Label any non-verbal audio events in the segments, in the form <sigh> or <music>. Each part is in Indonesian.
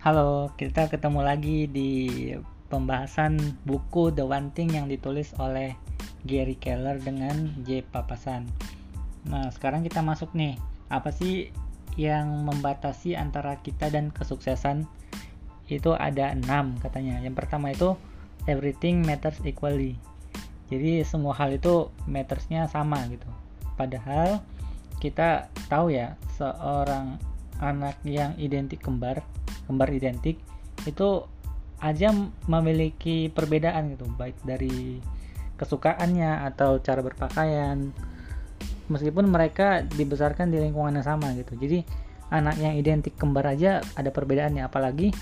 Halo, kita ketemu lagi di pembahasan buku The One Thing yang ditulis oleh Gary Keller dengan J. Papasan. Nah, sekarang kita masuk nih. Apa sih yang membatasi antara kita dan kesuksesan? Itu ada enam katanya. Yang pertama itu everything matters equally. Jadi semua hal itu mattersnya sama gitu. Padahal kita tahu ya seorang anak yang identik kembar kembar identik itu aja memiliki perbedaan gitu baik dari kesukaannya atau cara berpakaian. Meskipun mereka dibesarkan di lingkungan yang sama gitu. Jadi anak yang identik kembar aja ada perbedaannya. Apalagi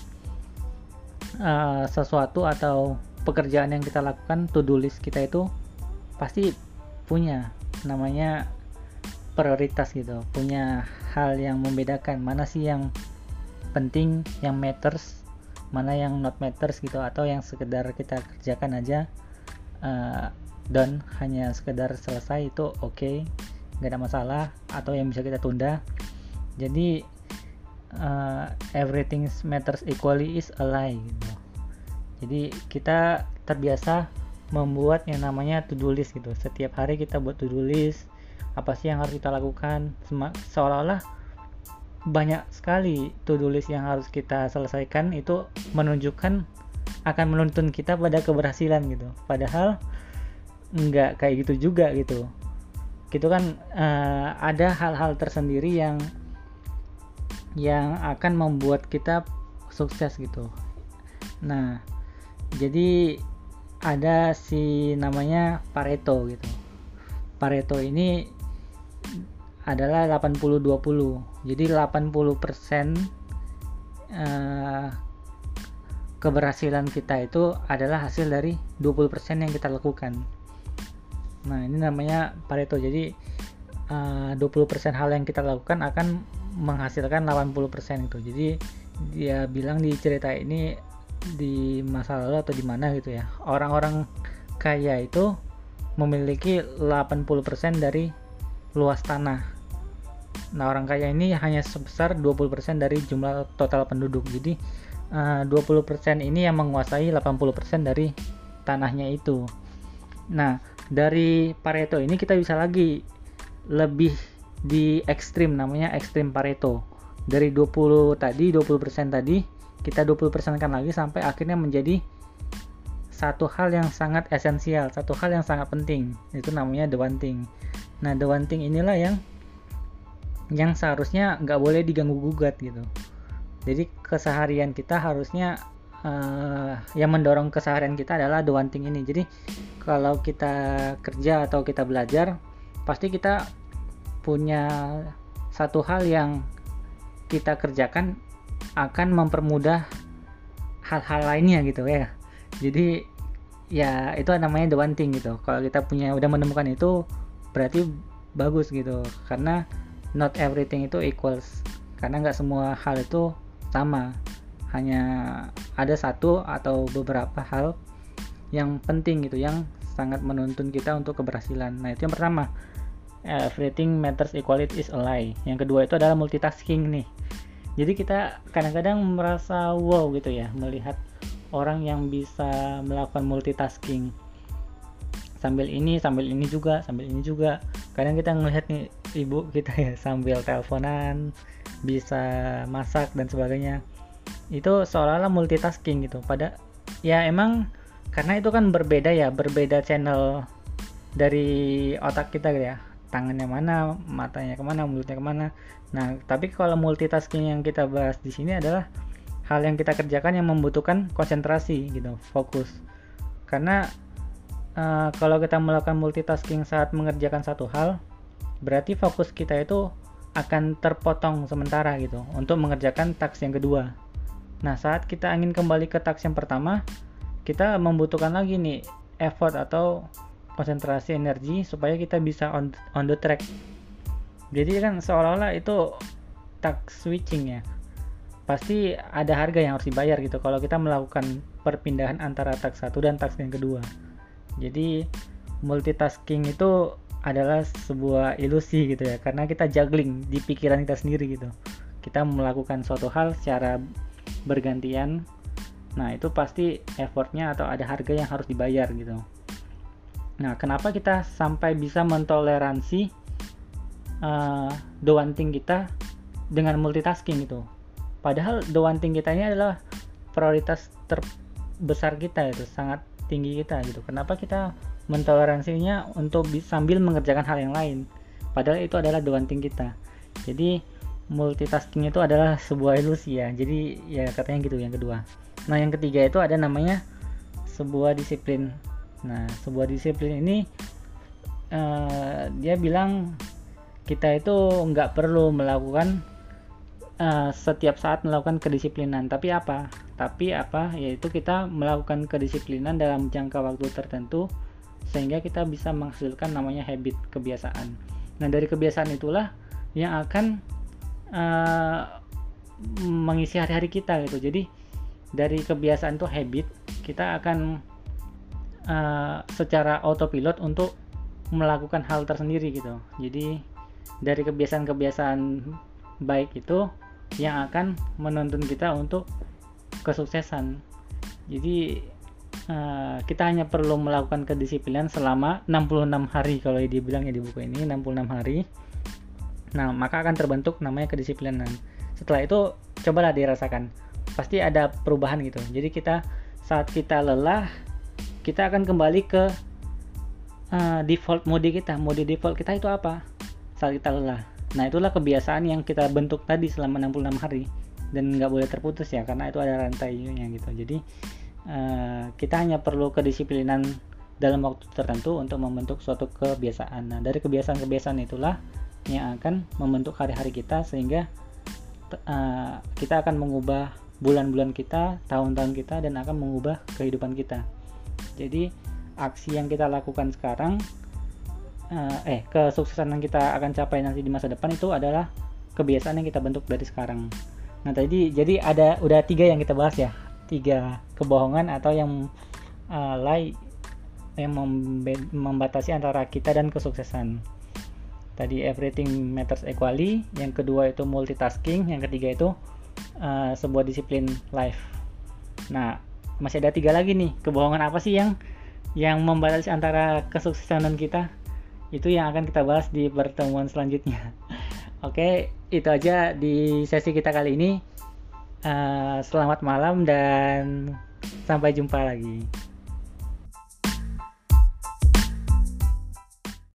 uh, sesuatu atau pekerjaan yang kita lakukan to do list kita itu pasti punya namanya prioritas gitu. Punya hal yang membedakan. Mana sih yang penting yang matters mana yang not matters gitu atau yang sekedar kita kerjakan aja uh, dan hanya sekedar selesai itu oke okay, nggak ada masalah atau yang bisa kita tunda jadi uh, everything matters equally is a lie gitu. jadi kita terbiasa membuat yang namanya to do list gitu setiap hari kita buat to do list apa sih yang harus kita lakukan seolah-olah banyak sekali to-do list yang harus kita selesaikan itu menunjukkan akan menuntun kita pada keberhasilan gitu. Padahal nggak kayak gitu juga gitu. Gitu kan uh, ada hal-hal tersendiri yang yang akan membuat kita sukses gitu. Nah jadi ada si namanya Pareto gitu. Pareto ini adalah 80-20 jadi 80% uh, keberhasilan kita itu adalah hasil dari 20% yang kita lakukan. Nah ini namanya Pareto. Jadi eh, uh, 20% hal yang kita lakukan akan menghasilkan 80% itu. Jadi dia bilang di cerita ini di masa lalu atau di mana gitu ya orang-orang kaya itu memiliki 80% dari luas tanah Nah, orang kaya ini hanya sebesar 20% dari jumlah total penduduk. Jadi, uh, 20% ini yang menguasai 80% dari tanahnya itu. Nah, dari Pareto ini kita bisa lagi lebih di ekstrim namanya ekstrim Pareto. Dari 20 tadi, 20% tadi, kita 20% kan lagi sampai akhirnya menjadi satu hal yang sangat esensial, satu hal yang sangat penting. Itu namanya the one thing. Nah, the one thing inilah yang yang seharusnya nggak boleh diganggu gugat gitu. Jadi keseharian kita harusnya uh, yang mendorong keseharian kita adalah the one thing ini. Jadi kalau kita kerja atau kita belajar pasti kita punya satu hal yang kita kerjakan akan mempermudah hal-hal lainnya gitu ya. Jadi ya itu namanya the one thing gitu. Kalau kita punya udah menemukan itu berarti bagus gitu. Karena not everything itu equals. Karena nggak semua hal itu sama. Hanya ada satu atau beberapa hal yang penting gitu yang sangat menuntun kita untuk keberhasilan. Nah itu yang pertama. Everything matters equally is a lie. Yang kedua itu adalah multitasking nih. Jadi kita kadang-kadang merasa wow gitu ya melihat orang yang bisa melakukan multitasking sambil ini sambil ini juga sambil ini juga. Kadang kita ngelihat nih ibu kita ya <laughs> sambil teleponan bisa masak dan sebagainya. Itu seolah-olah multitasking gitu. Pada ya emang karena itu kan berbeda ya berbeda channel dari otak kita gitu ya. Tangannya mana matanya ke mana mulutnya ke mana. Nah tapi kalau multitasking yang kita bahas di sini adalah hal yang kita kerjakan yang membutuhkan konsentrasi gitu fokus. Karena uh, kalau kita melakukan multitasking saat mengerjakan satu hal, berarti fokus kita itu akan terpotong sementara gitu untuk mengerjakan task yang kedua. Nah, saat kita ingin kembali ke task yang pertama, kita membutuhkan lagi nih effort atau konsentrasi energi supaya kita bisa on, on the track. Jadi kan seolah-olah itu task switching ya. Pasti ada harga yang harus dibayar gitu kalau kita melakukan perpindahan antara task satu dan task yang kedua jadi multitasking itu adalah sebuah ilusi gitu ya karena kita juggling di pikiran kita sendiri gitu. Kita melakukan suatu hal secara bergantian nah itu pasti effortnya atau ada harga yang harus dibayar gitu. Nah kenapa kita sampai bisa mentoleransi uh, the kita dengan multitasking gitu? Padahal the one kita ini adalah prioritas terbesar kita itu sangat tinggi kita gitu. Kenapa kita mentoleransinya untuk sambil mengerjakan hal yang lain? Padahal itu adalah thing kita. Jadi multitasking itu adalah sebuah ilusi ya. Jadi ya katanya gitu yang kedua. Nah yang ketiga itu ada namanya sebuah disiplin. Nah sebuah disiplin ini uh, dia bilang kita itu nggak perlu melakukan uh, setiap saat melakukan kedisiplinan. Tapi apa tapi apa yaitu kita melakukan kedisiplinan dalam jangka waktu tertentu sehingga kita bisa menghasilkan namanya habit kebiasaan. Nah dari kebiasaan itulah yang akan uh, mengisi hari-hari kita gitu. Jadi dari kebiasaan itu habit kita akan uh, secara autopilot untuk melakukan hal tersendiri gitu. Jadi dari kebiasaan-kebiasaan baik itu yang akan menuntun kita untuk kesuksesan. Jadi uh, kita hanya perlu melakukan kedisiplinan selama 66 hari. Kalau dibilang ya di buku ini 66 hari. Nah maka akan terbentuk namanya kedisiplinan. Setelah itu cobalah dirasakan. Pasti ada perubahan gitu. Jadi kita saat kita lelah kita akan kembali ke uh, default mode kita. Mode default kita itu apa? Saat kita lelah. Nah itulah kebiasaan yang kita bentuk tadi selama 66 hari dan nggak boleh terputus ya karena itu ada rantainya gitu jadi uh, kita hanya perlu kedisiplinan dalam waktu tertentu untuk membentuk suatu kebiasaan nah dari kebiasaan-kebiasaan itulah yang akan membentuk hari-hari kita sehingga uh, kita akan mengubah bulan-bulan kita, tahun-tahun kita dan akan mengubah kehidupan kita. Jadi aksi yang kita lakukan sekarang uh, eh kesuksesan yang kita akan capai nanti di masa depan itu adalah kebiasaan yang kita bentuk dari sekarang. Nah tadi jadi ada udah tiga yang kita bahas ya, tiga kebohongan atau yang uh, lie yang membatasi antara kita dan kesuksesan. Tadi everything matters equally. Yang kedua itu multitasking. Yang ketiga itu uh, sebuah disiplin life. Nah masih ada tiga lagi nih. Kebohongan apa sih yang yang membatasi antara kesuksesan kita? Itu yang akan kita bahas di pertemuan selanjutnya oke itu aja di sesi kita kali ini. Uh, selamat malam dan sampai jumpa lagi